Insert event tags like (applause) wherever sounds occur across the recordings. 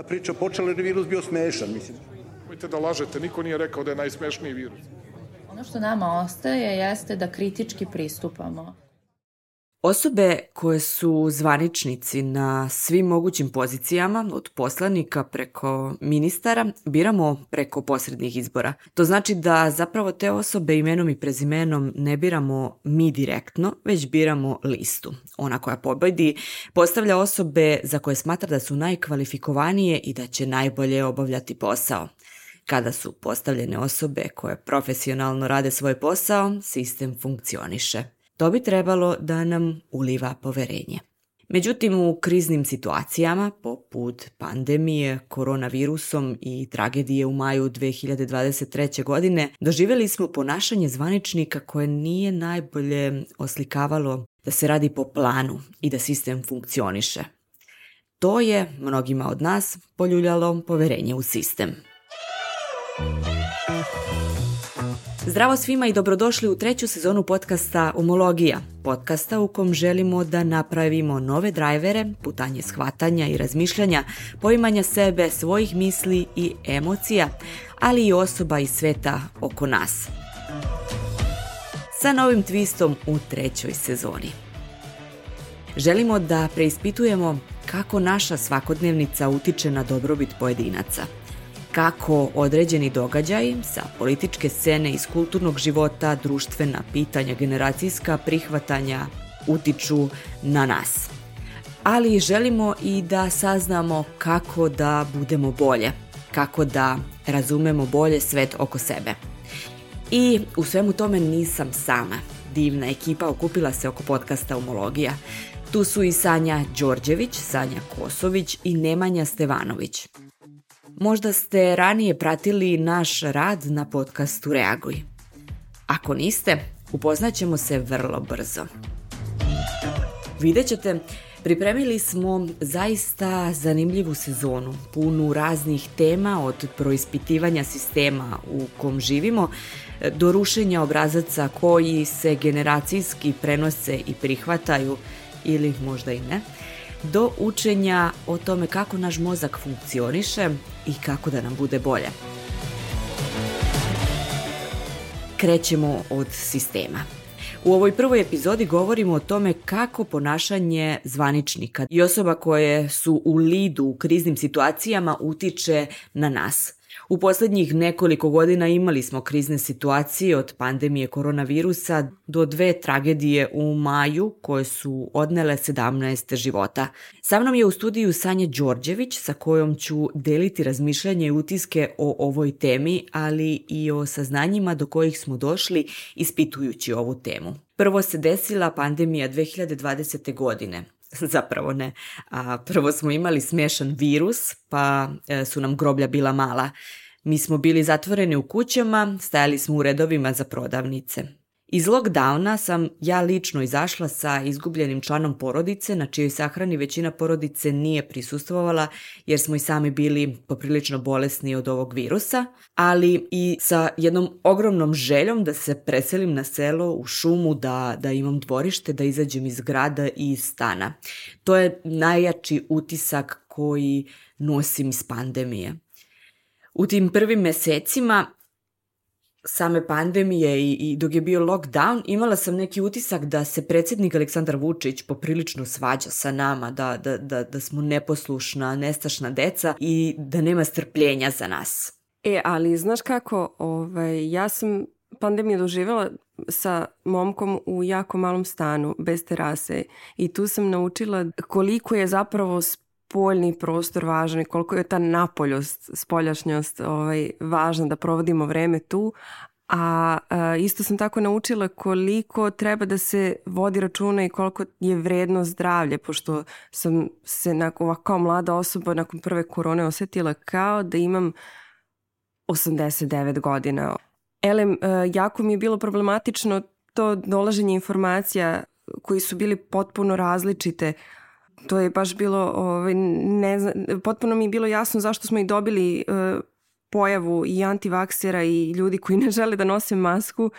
ta priča počela jer je virus bio smešan, mislim. Nemojte da lažete, niko nije rekao da je najsmešniji virus. Ono što nama ostaje jeste da kritički pristupamo. Osobe koje su zvaničnici na svim mogućim pozicijama, od poslanika preko ministara, biramo preko posrednih izbora. To znači da zapravo te osobe imenom i prezimenom ne biramo mi direktno, već biramo listu. Ona koja pobedi postavlja osobe za koje smatra da su najkvalifikovanije i da će najbolje obavljati posao. Kada su postavljene osobe koje profesionalno rade svoj posao, sistem funkcioniše. To bi trebalo da nam uliva poverenje. Međutim, u kriznim situacijama, poput pandemije, koronavirusom i tragedije u maju 2023. godine, doživjeli smo ponašanje zvaničnika koje nije najbolje oslikavalo da se radi po planu i da sistem funkcioniše. To je mnogima od nas poljuljalo poverenje u sistem. Zdravo svima i dobrodošli u treću sezonu podcasta Umologija, podcasta u kom želimo da napravimo nove drajvere, putanje shvatanja i razmišljanja, poimanja sebe, svojih misli i emocija, ali i osoba iz sveta oko nas. Sa novim twistom u trećoj sezoni. Želimo da preispitujemo kako naša svakodnevnica utiče na dobrobit pojedinaca – kako određeni događaji sa političke scene iz kulturnog života, društvena pitanja, generacijska prihvatanja utiču na nas. Ali želimo i da saznamo kako da budemo bolje, kako da razumemo bolje svet oko sebe. I u svemu tome nisam sama. Divna ekipa okupila se oko podcasta Umologija. Tu su i Sanja Đorđević, Sanja Kosović i Nemanja Stevanović. Možda ste ranije pratili naš rad na podcastu Reaguj. Ako niste, upoznaćemo se vrlo brzo. Vidjet ćete, pripremili smo zaista zanimljivu sezonu, punu raznih tema od proispitivanja sistema u kom živimo, do rušenja obrazaca koji se generacijski prenose i prihvataju ili možda i ne, do učenja o tome kako naš mozak funkcioniše i kako da nam bude bolje. Krećemo od sistema. U ovoj prvoj epizodi govorimo o tome kako ponašanje zvaničnika i osoba koje su u lidu u kriznim situacijama utiče na nas. U posljednjih nekoliko godina imali smo krizne situacije od pandemije koronavirusa do dve tragedije u maju koje su odnele 17 života. Sa mnom je u studiju Sanja Đorđević sa kojom ću deliti razmišljanje i utiske o ovoj temi, ali i o saznanjima do kojih smo došli ispitujući ovu temu. Prvo se desila pandemija 2020. godine. (laughs) Zapravo ne. A, prvo smo imali smješan virus, pa e, su nam groblja bila mala. Mi smo bili zatvoreni u kućama, stajali smo u redovima za prodavnice. Iz lockdowna sam ja lično izašla sa izgubljenim članom porodice, na čijoj sahrani većina porodice nije prisustvovala jer smo i sami bili poprilično bolesni od ovog virusa, ali i sa jednom ogromnom željom da se preselim na selo, u šumu, da, da imam dvorište, da izađem iz grada i iz stana. To je najjači utisak koji nosim iz pandemije. U tim prvim mesecima same pandemije i, i dok je bio lockdown, imala sam neki utisak da se predsjednik Aleksandar Vučić poprilično svađa sa nama, da, da, da, da smo neposlušna, nestašna deca i da nema strpljenja za nas. E, ali znaš kako, ovaj, ja sam pandemiju doživjela sa momkom u jako malom stanu, bez terase i tu sam naučila koliko je zapravo spoljni prostor važan i koliko je ta napoljost, spoljašnjost ovaj, važna da provodimo vreme tu, a, isto sam tako naučila koliko treba da se vodi računa i koliko je vredno zdravlje, pošto sam se nakon, kao mlada osoba nakon prve korone osjetila kao da imam 89 godina. Elem, jako mi je bilo problematično to dolaženje informacija koji su bili potpuno različite to je baš bilo, ovaj, ne znam, potpuno mi je bilo jasno zašto smo i dobili e, pojavu i antivaksera i ljudi koji ne žele da nose masku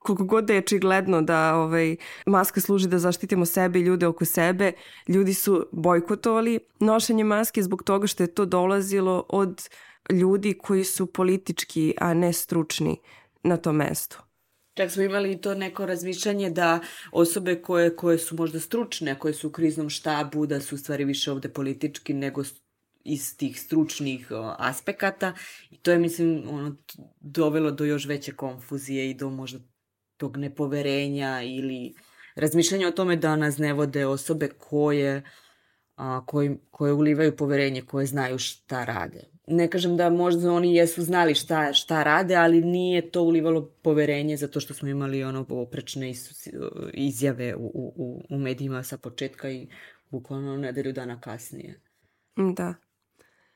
koliko god da je očigledno da ovaj, maska služi da zaštitimo sebe i ljude oko sebe, ljudi su bojkotovali nošenje maske zbog toga što je to dolazilo od ljudi koji su politički, a ne stručni na to mesto. Čak smo imali to neko razmišljanje da osobe koje, koje su možda stručne, koje su u kriznom štabu, da su u stvari više ovde politički nego iz tih stručnih aspekata. I to je, mislim, ono, dovelo do još veće konfuzije i do možda tog nepoverenja ili razmišljanja o tome da nas ne vode osobe koje, a, koje, koje ulivaju poverenje, koje znaju šta rade. Ne kažem da možda oni jesu znali šta, šta rade, ali nije to ulivalo poverenje zato što smo imali ono oprečne izjave u, u, u medijima sa početka i bukvalno nedelju dana kasnije. Da.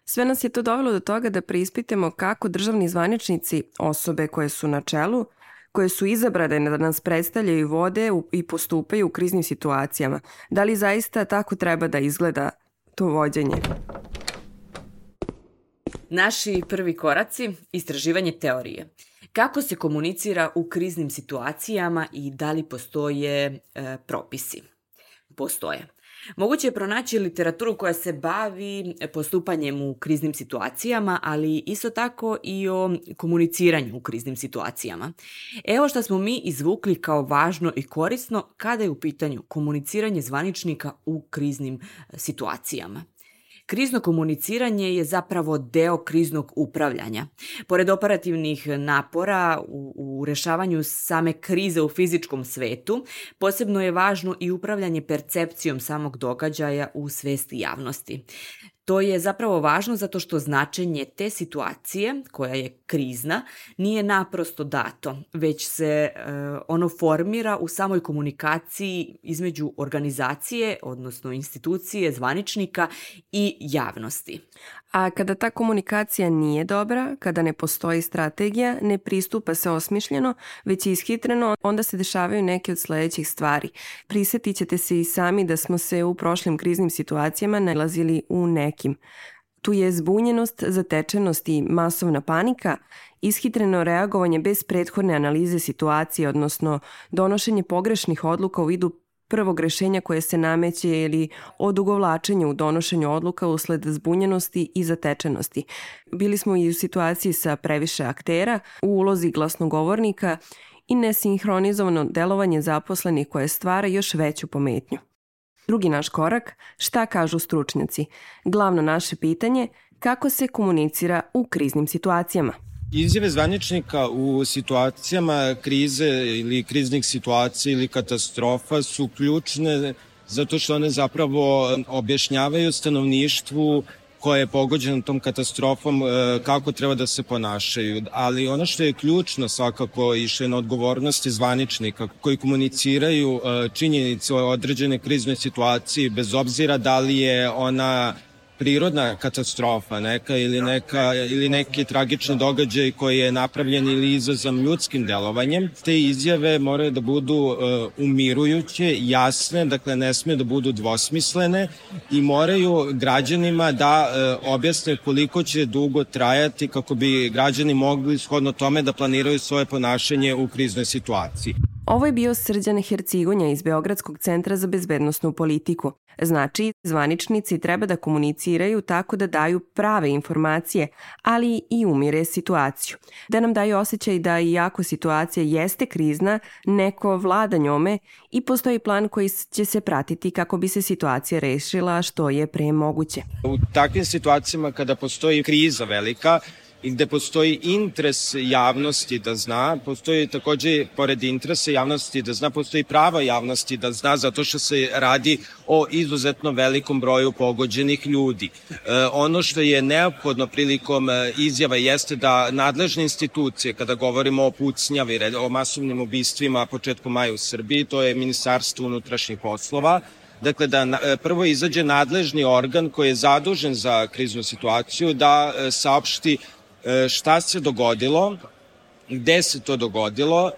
Sve nas je to dovelo do toga da preispitemo kako državni zvaničnici, osobe koje su na čelu, koje su izabrane da nas predstavljaju i vode i postupaju u kriznim situacijama. Da li zaista tako treba da izgleda to vođenje? Naši prvi koraci, istraživanje teorije. Kako se komunicira u kriznim situacijama i da li postoje e, propisi? Postoje. Moguće je pronaći literaturu koja se bavi postupanjem u kriznim situacijama, ali isto tako i o komuniciranju u kriznim situacijama. Evo što smo mi izvukli kao važno i korisno kada je u pitanju komuniciranje zvaničnika u kriznim situacijama. Krizno komuniciranje je zapravo deo kriznog upravljanja. Pored operativnih napora u, u rešavanju same krize u fizičkom svetu, posebno je važno i upravljanje percepcijom samog događaja u svesti javnosti. To je zapravo važno zato što značenje te situacije, koja je krizna, nije naprosto dato, već se e, ono formira u samoj komunikaciji između organizacije, odnosno institucije, zvaničnika i javnosti. A kada ta komunikacija nije dobra, kada ne postoji strategija, ne pristupa se osmišljeno, već ishitreno, onda se dešavaju neke od sledećih stvari. Prisetit ćete se i sami da smo se u prošlim kriznim situacijama nalazili u nekim. Tu je zbunjenost, zatečenost i masovna panika, ishitreno reagovanje bez prethodne analize situacije, odnosno donošenje pogrešnih odluka u vidu prvog rešenja koje se nameće ili odugovlačenja u donošenju odluka usled zbunjenosti i zatečenosti. Bili smo i u situaciji sa previše aktera, u ulozi glasnogovornika i nesinhronizovano delovanje zaposlenih koje stvara još veću pometnju. Drugi naš korak, šta kažu stručnjaci? Glavno naše pitanje, kako se komunicira u kriznim situacijama? Izjave zvaničnika u situacijama krize ili kriznih situacija ili katastrofa su ključne zato što one zapravo objašnjavaju stanovništvu koje je pogođeno tom katastrofom e, kako treba da se ponašaju. Ali ono što je ključno svakako i što je na odgovornosti zvaničnika koji komuniciraju e, činjenice o određene kriznoj situaciji bez obzira da li je ona prirodna katastrofa neka ili, neka, ili neki tragični događaj koji je napravljen ili izazvan ljudskim delovanjem, te izjave moraju da budu uh, umirujuće, jasne, dakle ne sme da budu dvosmislene i moraju građanima da uh, objasne koliko će dugo trajati kako bi građani mogli shodno tome da planiraju svoje ponašanje u kriznoj situaciji. Ovo je bio Srđan Hercigonja iz Beogradskog centra za bezbednostnu politiku. Znači, zvaničnici treba da komuniciraju tako da daju prave informacije, ali i umire situaciju. Da nam daju osjećaj da iako situacija jeste krizna, neko vlada njome i postoji plan koji će se pratiti kako bi se situacija rešila što je pre moguće. U takvim situacijama kada postoji kriza velika, i gde postoji interes javnosti da zna, postoji takođe, pored interesa javnosti da zna, postoji prava javnosti da zna, zato što se radi o izuzetno velikom broju pogođenih ljudi. E, ono što je neophodno prilikom e, izjava jeste da nadležne institucije, kada govorimo o pucnjavi, o masovnim ubistvima početkom maja u Srbiji, to je Ministarstvo unutrašnjih poslova, Dakle, da e, prvo izađe nadležni organ koji je zadužen za kriznu situaciju da e, saopšti šta se dogodilo, gde se to dogodilo,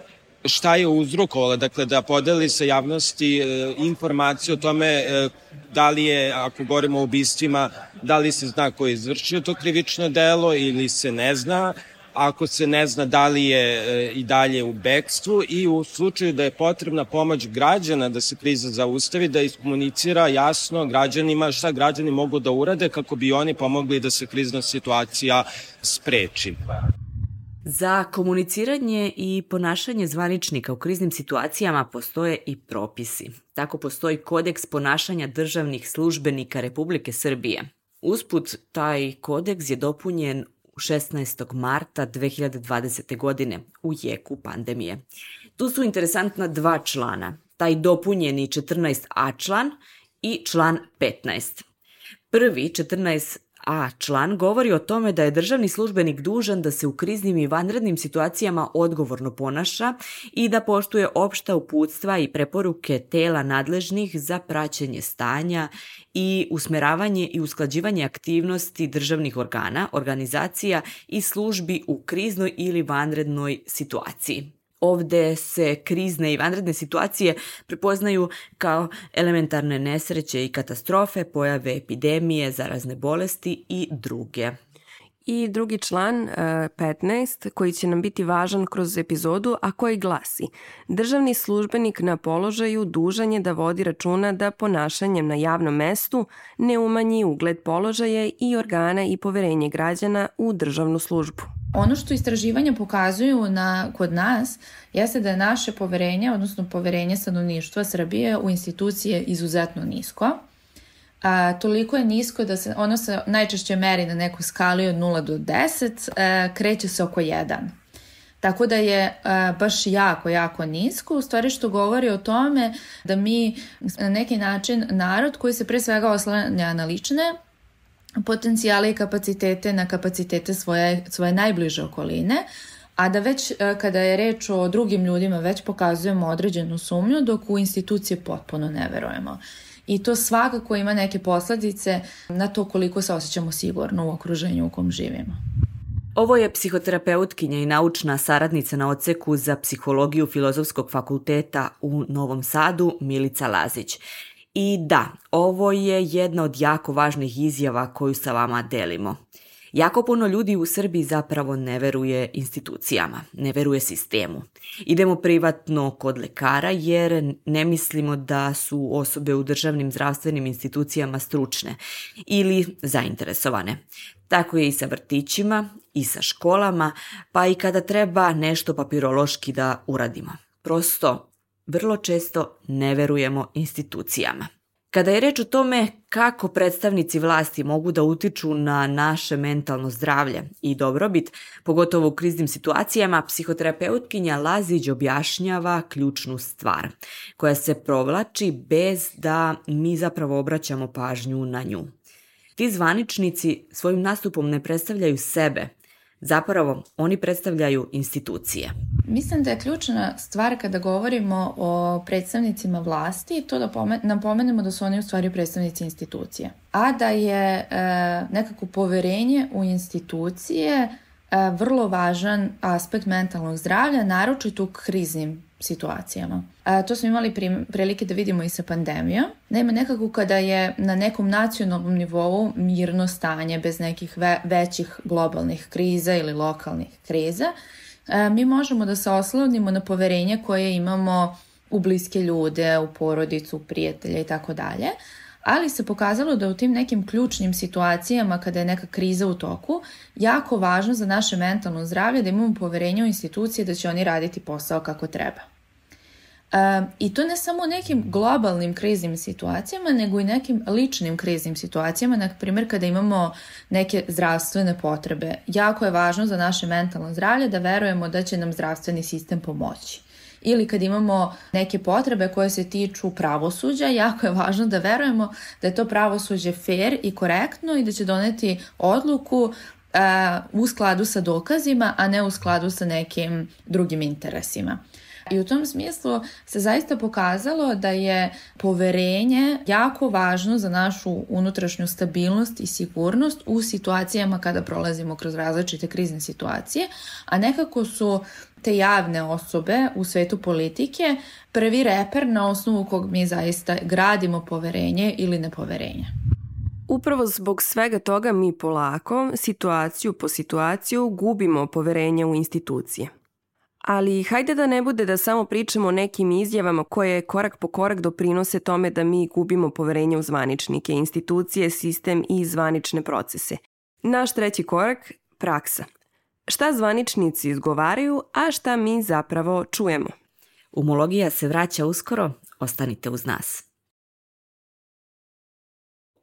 šta je uzrokovalo, dakle da podeli sa javnosti e, informaciju o tome e, da li je, ako govorimo o ubistvima, da li se zna ko je izvršio to krivično delo ili se ne zna, ako se ne zna da li je e, i dalje u bekstvu i u slučaju da je potrebna pomoć građana da se kriza zaustavi, da iskomunicira jasno građanima šta građani mogu da urade kako bi oni pomogli da se krizna situacija spreči. Za komuniciranje i ponašanje zvaničnika u kriznim situacijama postoje i propisi. Tako postoji kodeks ponašanja državnih službenika Republike Srbije. Usput, taj kodeks je dopunjen 16. marta 2020. godine u jeku pandemije. Tu su interesantna dva člana, taj dopunjeni 14a član i član 15. Prvi 14 a član govori o tome da je državni službenik dužan da se u kriznim i vanrednim situacijama odgovorno ponaša i da poštuje opšta uputstva i preporuke tela nadležnih za praćenje stanja i usmeravanje i usklađivanje aktivnosti državnih organa, organizacija i službi u kriznoj ili vanrednoj situaciji. Ovde se krizne i vanredne situacije prepoznaju kao elementarne nesreće i katastrofe, pojave epidemije, zarazne bolesti i druge. I drugi član, 15, e, koji će nam biti važan kroz epizodu, a koji glasi Državni službenik na položaju dužan je da vodi računa da ponašanjem na javnom mestu ne umanji ugled položaje i organa i poverenje građana u državnu službu. Ono što istraživanja pokazuju na, kod nas jeste da je naše poverenje, odnosno poverenje stanovništva Srbije u institucije izuzetno nisko. A, toliko je nisko da se ono se najčešće meri na nekoj skali od 0 do 10, a, e, kreće se oko 1. Tako da je a, e, baš jako, jako nisko, u stvari što govori o tome da mi na neki način narod koji se pre svega oslanja na lične potencijale i kapacitete na kapacitete svoje, svoje najbliže okoline, a da već e, kada je reč o drugim ljudima već pokazujemo određenu sumnju dok u institucije potpuno ne verujemo. I to svakako ima neke posledice na to koliko se osjećamo sigurno u okruženju u kom živimo. Ovo je psihoterapeutkinja i naučna saradnica na oceku za psihologiju Filozofskog fakulteta u Novom Sadu, Milica Lazić. I da, ovo je jedna od jako važnih izjava koju sa vama delimo. Jako puno ljudi u Srbiji zapravo ne veruje institucijama, ne veruje sistemu. Idemo privatno kod lekara jer ne mislimo da su osobe u državnim zdravstvenim institucijama stručne ili zainteresovane. Tako je i sa vrtićima i sa školama, pa i kada treba nešto papirološki da uradimo. Prosto vrlo često ne verujemo institucijama. Kada je reč o tome kako predstavnici vlasti mogu da utiču na naše mentalno zdravlje i dobrobit, pogotovo u kriznim situacijama, psihoterapeutkinja Lazić objašnjava ključnu stvar, koja se provlači bez da mi zapravo obraćamo pažnju na nju. Ti zvaničnici svojim nastupom ne predstavljaju sebe, Zapravo, oni predstavljaju institucije. Mislim da je ključna stvar kada govorimo o predstavnicima vlasti to da napomenemo da su oni u stvari predstavnici institucije. A da je e, nekako poverenje u institucije e, vrlo važan aspekt mentalnog zdravlja, naročito u kriznim situacijama. A, to smo imali prilike da vidimo i sa pandemijom. Naime, nekako kada je na nekom nacionalnom nivou mirno stanje bez nekih ve većih globalnih kriza ili lokalnih kriza, mi možemo da se oslonimo na poverenje koje imamo u bliske ljude, u porodicu, u prijatelja i tako dalje ali se pokazalo da u tim nekim ključnim situacijama kada je neka kriza u toku, jako važno za naše mentalno zdravlje da imamo poverenje u institucije da će oni raditi posao kako treba. I to ne samo u nekim globalnim kriznim situacijama, nego i nekim ličnim kriznim situacijama, na primjer kada imamo neke zdravstvene potrebe. Jako je važno za naše mentalno zdravlje da verujemo da će nam zdravstveni sistem pomoći ili kad imamo neke potrebe koje se tiču pravosuđa, jako je važno da verujemo da je to pravosuđe fair i korektno i da će doneti odluku u skladu sa dokazima, a ne u skladu sa nekim drugim interesima. I u tom smislu se zaista pokazalo da je poverenje jako važno za našu unutrašnju stabilnost i sigurnost u situacijama kada prolazimo kroz različite krizne situacije, a nekako su te javne osobe u svetu politike prvi reper na osnovu kog mi zaista gradimo poverenje ili nepoverenje. Upravo zbog svega toga mi polako, situaciju po situaciju, gubimo poverenje u institucije. Ali hajde da ne bude da samo pričamo o nekim izjavama koje korak po korak doprinose tome da mi gubimo poverenje u zvaničnike, institucije, sistem i zvanične procese. Naš treći korak – praksa. Šta zvaničnici izgovaraju, a šta mi zapravo čujemo? Umologija se vraća uskoro, ostanite uz nas.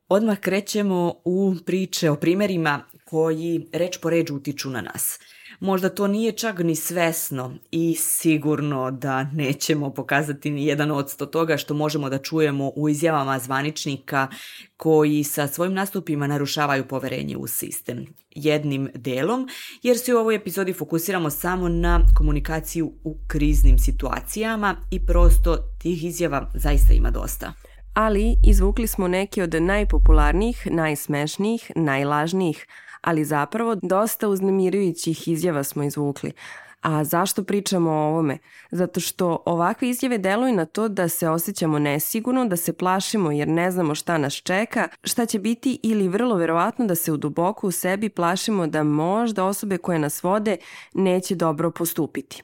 Odmah krećemo u priče o primerima koji reč po reč utiču na nas. Možda to nije čak ni svesno i sigurno da nećemo pokazati ni jedan odsto toga što možemo da čujemo u izjavama zvaničnika koji sa svojim nastupima narušavaju poverenje u sistem. Jednim delom, jer se u ovoj epizodi fokusiramo samo na komunikaciju u kriznim situacijama i prosto tih izjava zaista ima dosta ali izvukli smo neke od najpopularnijih, najsmešnijih, najlažnijih, ali zapravo dosta uznemirujućih izjava smo izvukli. A zašto pričamo o ovome? Zato što ovakve izjave deluju na to da se osjećamo nesigurno, da se plašimo jer ne znamo šta nas čeka, šta će biti ili vrlo verovatno da se u duboko u sebi plašimo da možda osobe koje nas vode neće dobro postupiti.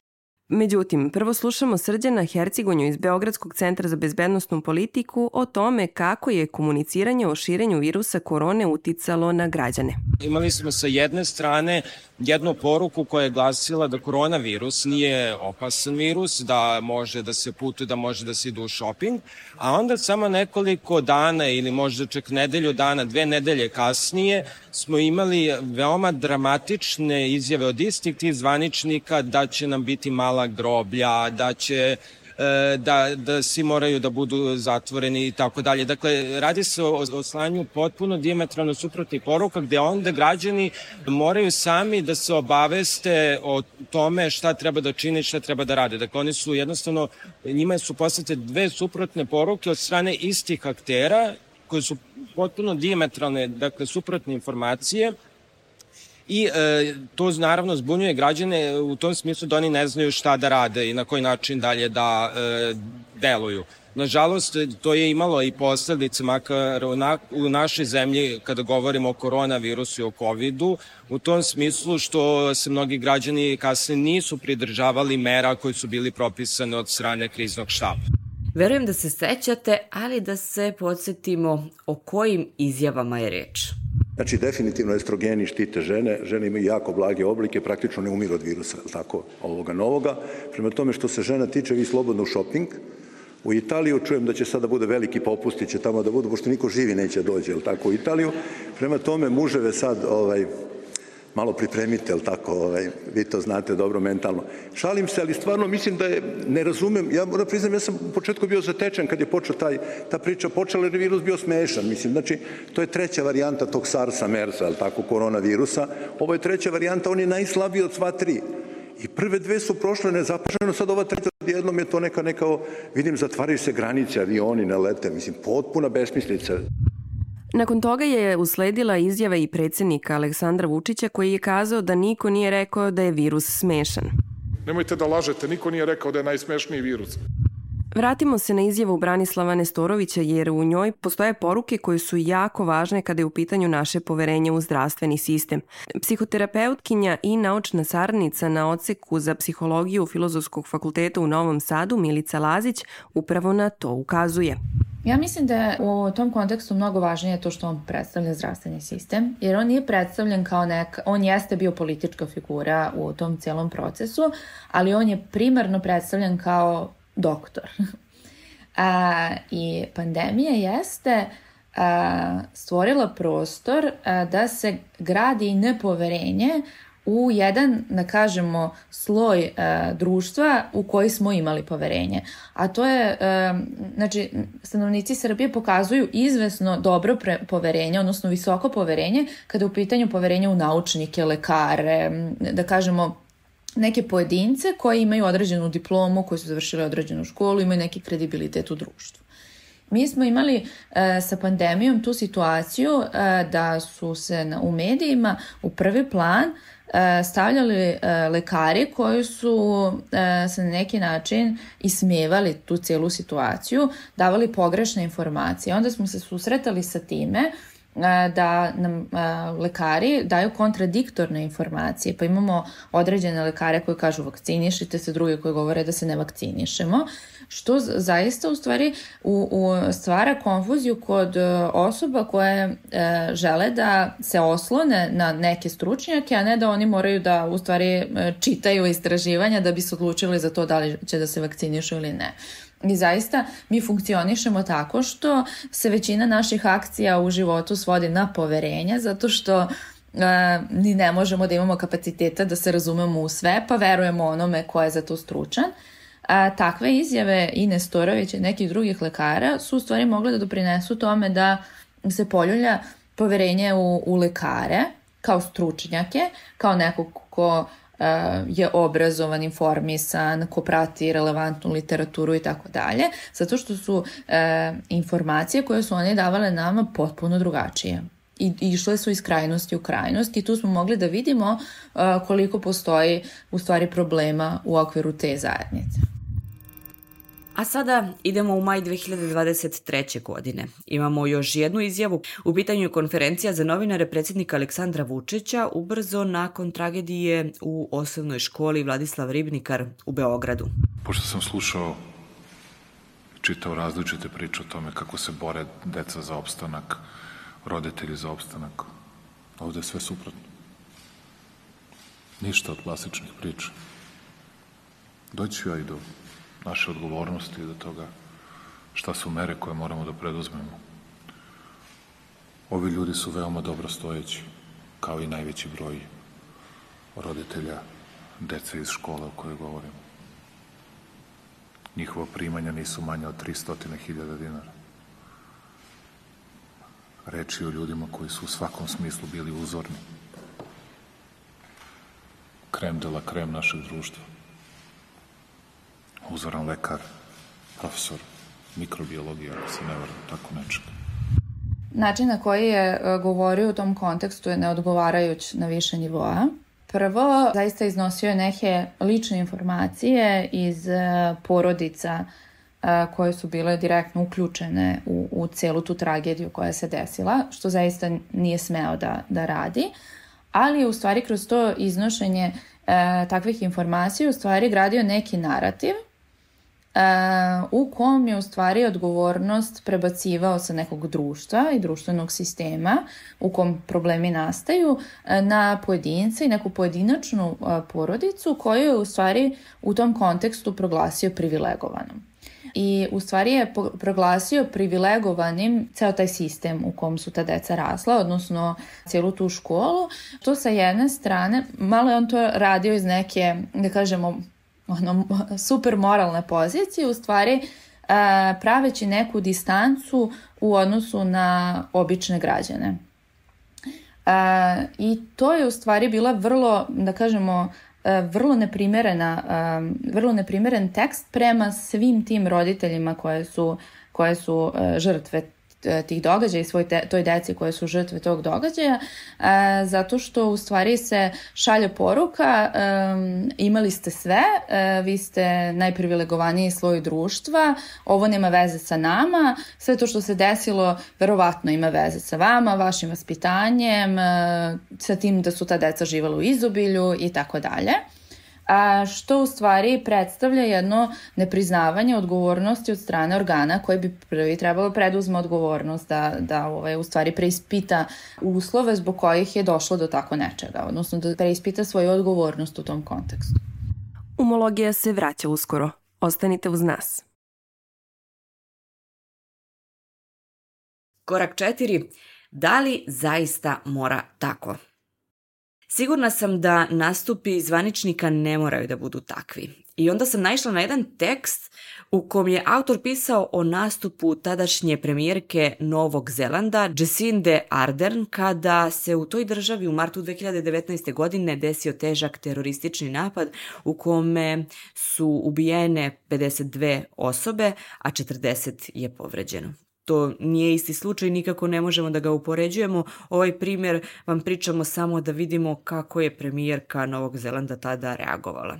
Međutim, prvo slušamo Srđana Hercigonju iz Beogradskog centra za bezbednostnu politiku o tome kako je komuniciranje o širenju virusa korone uticalo na građane. Imali smo sa jedne strane jednu poruku koja je glasila da koronavirus nije opasan virus, da može da se putuje, da može da se ide u shopping, a onda samo nekoliko dana ili možda čak nedelju dana, dve nedelje kasnije smo imali veoma dramatične izjave od istih tih zvaničnika da će nam biti mala groblja, da će da, da svi moraju da budu zatvoreni i tako dalje. Dakle, radi se o, o slanju potpuno diametralno suprotnih poruka gde onda građani moraju sami da se obaveste o tome šta treba da čine i šta treba da rade. Dakle, oni su jednostavno, njima su poslate dve suprotne poruke od strane istih aktera koje su potpuno diametralne, dakle, suprotne informacije i e, to naravno zbunjuje građane u tom smislu da oni ne znaju šta da rade i na koji način dalje da e, deluju. Nažalost, to je imalo i posledice, makar u, na, u našoj zemlji, kada govorimo o koronavirusu i o COVID-u, u tom smislu što se mnogi građani kasne nisu pridržavali mera koji su bili propisane od strane kriznog štaba. Verujem da se sećate, ali da se podsjetimo o kojim izjavama je reč. Znači, definitivno estrogeni štite žene, žene imaju jako blage oblike, praktično ne umiru od virusa, tako, ovoga novoga. Prema tome što se žena tiče, vi slobodno u shopping, U Italiju čujem da će sada bude veliki popusti, će tamo da budu, pošto niko živi neće dođe, jel tako, u Italiju. Prema tome, muževe sad, ovaj, malo pripremite, ali tako, ovaj, vi to znate dobro mentalno. Šalim se, ali stvarno mislim da je, ne razumem, ja moram priznam, ja sam u početku bio zatečen kad je počeo taj, ta priča, počela jer je virus bio smešan, mislim, znači, to je treća varijanta tog SARS-a, MERS-a, ali tako, koronavirusa, ovo je treća varijanta, on je najslabiji od sva tri. I prve dve su prošle nezapaženo, sad ova treća jednom je to neka, neka, vidim, zatvaraju se granice, avioni ne lete, mislim, potpuna besmislica. Nakon toga je usledila izjava i predsednika Aleksandra Vučića koji je kazao da niko nije rekao da je virus smešan. Nemojte da lažete, niko nije rekao da je najsmešniji virus. Vratimo se na izjavu Branislava Nestorovića jer u njoj postoje poruke koje su jako važne kada je u pitanju naše poverenje u zdravstveni sistem. Psihoterapeutkinja i naučna saradnica na odseku za psihologiju Filozofskog fakulteta u Novom Sadu Milica Lazić upravo na to ukazuje. Ja mislim da je u tom kontekstu mnogo važnije to što on predstavlja zdravstveni sistem, jer on nije predstavljen kao neka, on jeste bio politička figura u tom celom procesu, ali on je primarno predstavljen kao doktor. (laughs) A, I pandemija jeste a, stvorila prostor a, da se gradi nepoverenje u jedan, da kažemo, sloj e, društva u koji smo imali poverenje. A to je, e, znači, stanovnici Srbije pokazuju izvesno dobro pre, poverenje, odnosno visoko poverenje, kada je u pitanju poverenje u naučnike, lekare, da kažemo, neke pojedince koji imaju određenu diplomu, koji su završili određenu školu, imaju neki kredibilitet u društvu. Mi smo imali e, sa pandemijom tu situaciju e, da su se na, u medijima u prvi plan stavljali e, lekari koji su e, se na neki način ismevali tu celu situaciju, davali pogrešne informacije. Onda smo se susretali sa time da nam lekari daju kontradiktorne informacije, pa imamo određene lekare koji kažu vakcinišite se, druge koji govore da se ne vakcinišemo, što zaista u stvari u, u stvara konfuziju kod e, osoba koje e, žele da se oslone na neke stručnjake, a ne da oni moraju da u stvari e, čitaju istraživanja da bi se odlučili za to da li će da se vakcinišu ili ne. I zaista mi funkcionišemo tako što se većina naših akcija u životu svodi na poverenje, zato što Uh, ni ne možemo da imamo kapaciteta da se razumemo u sve, pa verujemo onome ko je za to stručan. A, takve izjave i Nestorovića i nekih drugih lekara su u stvari mogle da doprinesu tome da se poljulja poverenje u, u lekare kao stručnjake, kao nekog ko je obrazovan, informisan, ko prati relevantnu literaturu i tako dalje, zato što su e, informacije koje su one davale nama potpuno drugačije i išle su iz krajnosti u krajnost i tu smo mogli da vidimo uh, koliko postoji u stvari problema u okviru te zajednice. A sada idemo u maj 2023. godine. Imamo još jednu izjavu. U pitanju je konferencija za novinare predsjednika Aleksandra Vučića ubrzo nakon tragedije u osnovnoj školi Vladislav Ribnikar u Beogradu. Pošto sam slušao čitao različite priče o tome kako se bore deca za opstanak, roditelji za opstanak. Ovde je sve suprotno. Ništa od klasičnih priča. Doći ja i do naše odgovornosti do toga šta su mere koje moramo da preduzmemo. Ovi ljudi su veoma dobro stojeći, kao i najveći broj roditelja, dece iz škole o kojoj govorimo. Njihova primanja nisu manja od 300.000 dinara. Reči o ljudima koji su u svakom smislu bili uzorni. Krem de la krem našeg društva uzoran lekar, profesor mikrobiologije, ako se ne varam, tako nečega. Način na koji je e, govorio u tom kontekstu je neodgovarajuć na više nivoa. Prvo, zaista iznosio je neke lične informacije iz e, porodica e, koje su bile direktno uključene u, u celu tu tragediju koja se desila, što zaista nije smeo da, da radi, ali u stvari kroz to iznošenje e, takvih informacija u stvari gradio neki narativ u kom je u stvari odgovornost prebacivao sa nekog društva i društvenog sistema u kom problemi nastaju e, na pojedince i neku pojedinačnu e, porodicu koju je u stvari u tom kontekstu proglasio privilegovanom. I u stvari je proglasio privilegovanim ceo taj sistem u kom su ta deca rasla, odnosno cijelu tu školu. To sa jedne strane, malo je on to radio iz neke, da kažemo, ono, super moralne pozicije, u stvari e, praveći neku distancu u odnosu na obične građane. E, I to je u stvari bila vrlo, da kažemo, e, vrlo neprimerena, vrlo neprimeren tekst prema svim tim roditeljima koje su, koje su žrtve tih događaja i svoj te, toj deci koje su žrtve tog događaja, e, zato što u stvari se šalje poruka e, imali ste sve, e, vi ste najprivilegovaniji sloj društva, ovo nema veze sa nama, sve to što se desilo verovatno ima veze sa vama, vašim vaspitanjem, e, sa tim da su ta deca živala u izobilju i tako dalje a što u stvari predstavlja jedno nepriznavanje odgovornosti od strane organa koji bi prvi trebalo preduzme odgovornost da, da ovaj, u stvari preispita uslove zbog kojih je došlo do tako nečega, odnosno da preispita svoju odgovornost u tom kontekstu. Umologija se vraća uskoro. Ostanite uz nas. Korak četiri. Da li zaista mora tako? Sigurna sam da nastupi zvaničnika ne moraju da budu takvi. I onda sam naišla na jedan tekst u kom je autor pisao o nastupu tadašnje premijerke Novog Zelanda, Jacinde Ardern, kada se u toj državi u martu 2019. godine desio težak teroristični napad u kome su ubijene 52 osobe, a 40 je povređeno to nije isti slučaj, nikako ne možemo da ga upoređujemo. Ovaj primjer vam pričamo samo da vidimo kako je premijerka Novog Zelanda tada reagovala.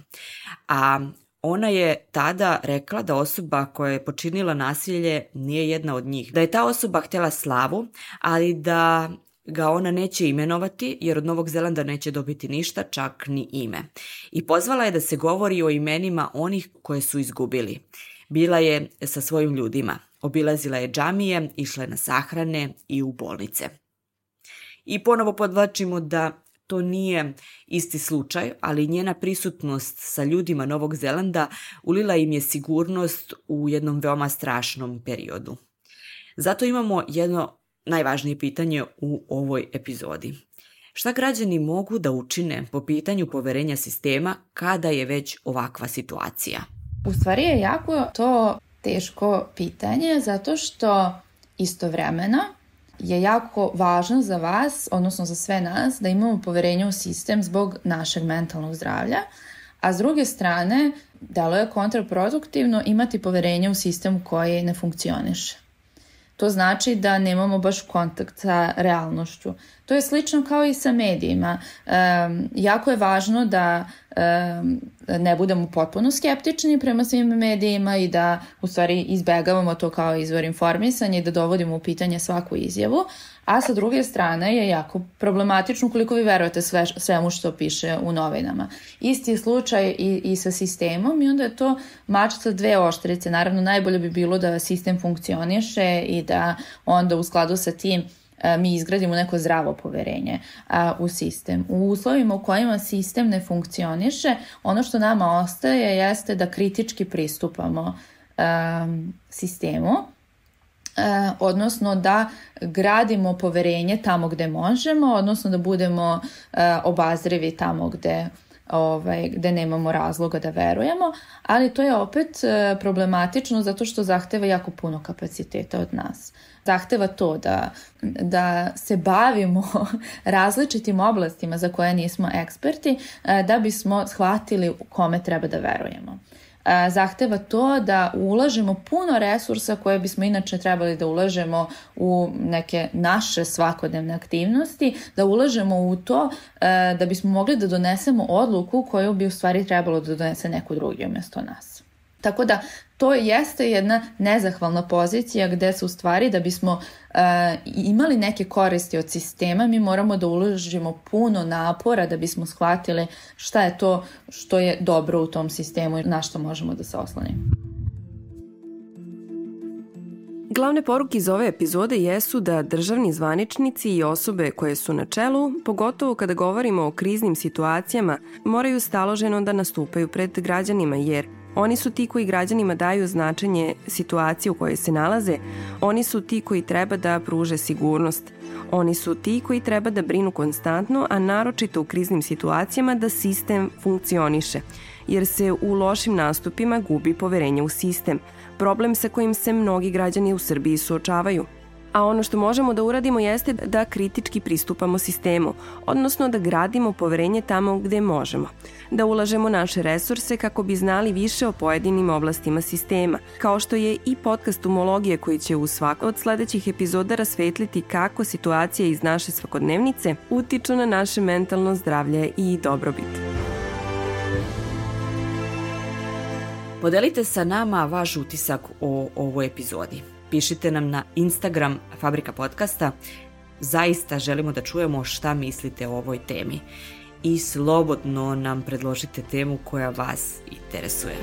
A Ona je tada rekla da osoba koja je počinila nasilje nije jedna od njih. Da je ta osoba htjela slavu, ali da ga ona neće imenovati jer od Novog Zelanda neće dobiti ništa, čak ni ime. I pozvala je da se govori o imenima onih koje su izgubili. Bila je sa svojim ljudima. Obilazila je džamije, išla je na sahrane i u bolnice. I ponovo podvlačimo da to nije isti slučaj, ali njena prisutnost sa ljudima Novog Zelanda ulila im je sigurnost u jednom veoma strašnom periodu. Zato imamo jedno najvažnije pitanje u ovoj epizodi. Šta građani mogu da učine po pitanju poverenja sistema kada je već ovakva situacija? U stvari je jako to teško pitanje zato što istovremeno je jako važno za vas, odnosno za sve nas, da imamo poverenje u sistem zbog našeg mentalnog zdravlja, a s druge strane, delo je kontraproduktivno imati poverenje u sistem koji ne funkcioniše. To znači da nemamo baš kontakt sa realnošću. To je slično kao i sa medijima. Um, jako je važno da um, ne budemo potpuno skeptični prema svim medijima i da u stvari izbegavamo to kao izvor informisanja i da dovodimo u pitanje svaku izjavu, a sa druge strane je jako problematično koliko vi verujete sve, svemu što piše u novinama. Isti je slučaj i, i sa sistemom i onda je to mač sa dve oštrice. Naravno, najbolje bi bilo da sistem funkcioniše i da onda u skladu sa tim mi izgradimo neko zdravo poverenje u sistem. U uslovima u kojima sistem ne funkcioniše, ono što nama ostaje jeste da kritički pristupamo a, sistemu, a, odnosno da gradimo poverenje tamo gde možemo, odnosno da budemo obazrivi tamo gde ovaj, gde nemamo razloga da verujemo, ali to je opet problematično zato što zahteva jako puno kapaciteta od nas. Zahteva to da, da se bavimo (laughs) različitim oblastima za koje nismo eksperti e, da bismo shvatili kome treba da verujemo. e, zahteva to da ulažemo puno resursa koje bismo inače trebali da ulažemo u neke naše svakodnevne aktivnosti, da ulažemo u to da bismo mogli da donesemo odluku koju bi u stvari trebalo da donese neko drugi umjesto nas. Tako da to jeste jedna nezahvalna pozicija gde se u stvari da bismo uh, imali neke koristi od sistema mi moramo da uložimo puno napora da bismo shvatili šta je to što je dobro u tom sistemu i na što možemo da se oslonimo. Glavne poruke iz ove epizode jesu da državni zvaničnici i osobe koje su na čelu, pogotovo kada govorimo o kriznim situacijama, moraju staloženo da nastupaju pred građanima jer Oni su ti koji građanima daju značenje situacije u kojoj se nalaze, oni su ti koji treba da pruže sigurnost, oni su ti koji treba da brinu konstantno, a naročito u kriznim situacijama da sistem funkcioniše, jer se u lošim nastupima gubi poverenje u sistem, problem sa kojim se mnogi građani u Srbiji suočavaju – a ono što možemo da uradimo jeste da kritički pristupamo sistemu, odnosno da gradimo poverenje tamo gde možemo, da ulažemo naše resurse kako bi znali više o pojedinim oblastima sistema, kao što je i podcast Umologije koji će u svakoj od sledećih epizoda rasvetliti kako situacija iz naše svakodnevnice utiču na naše mentalno zdravlje i dobrobit. Podelite sa nama vaš utisak o ovoj epizodi pišite nam na Instagram Fabrika podcasta. Zaista želimo da čujemo šta mislite o ovoj temi i slobodno nam predložite temu koja vas interesuje.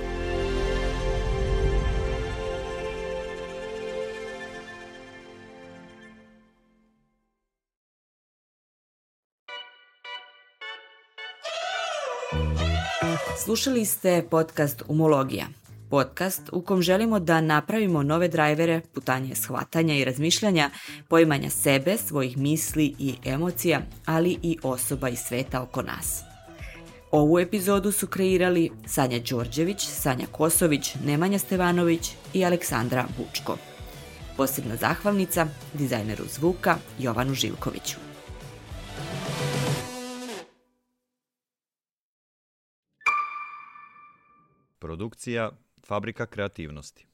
Slušali ste podcast Umologija podcast u kom želimo da napravimo nove drajvere, putanje shvatanja i razmišljanja, poimanja sebe, svojih misli i emocija, ali i osoba i sveta oko nas. Ovu epizodu su kreirali Sanja Đorđević, Sanja Kosović, Nemanja Stevanović i Aleksandra Bučko. Posebna zahvalnica dizajneru zvuka Jovanu Živkoviću. Produkcija Fabrika kreativnosti